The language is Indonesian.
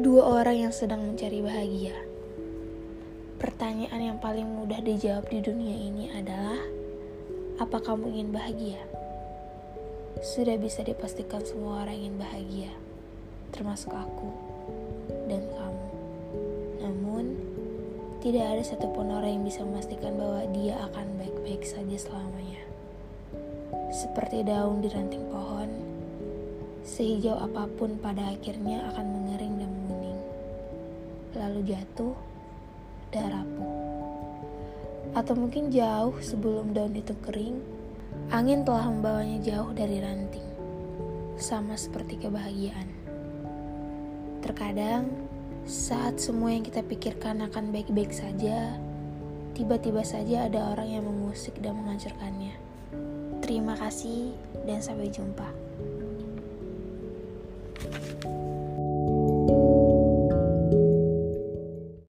Dua orang yang sedang mencari bahagia. Pertanyaan yang paling mudah dijawab di dunia ini adalah, apa kamu ingin bahagia? Sudah bisa dipastikan semua orang ingin bahagia, termasuk aku dan kamu. Namun, tidak ada satupun orang yang bisa memastikan bahwa dia akan baik-baik saja selamanya. Seperti daun di ranting pohon, sehijau apa pun pada akhirnya akan mengering dan. Lalu jatuh dan rapuh. Atau mungkin jauh sebelum daun itu kering, angin telah membawanya jauh dari ranting. Sama seperti kebahagiaan. Terkadang, saat semua yang kita pikirkan akan baik-baik saja, tiba-tiba saja ada orang yang mengusik dan menghancurkannya. Terima kasih dan sampai jumpa.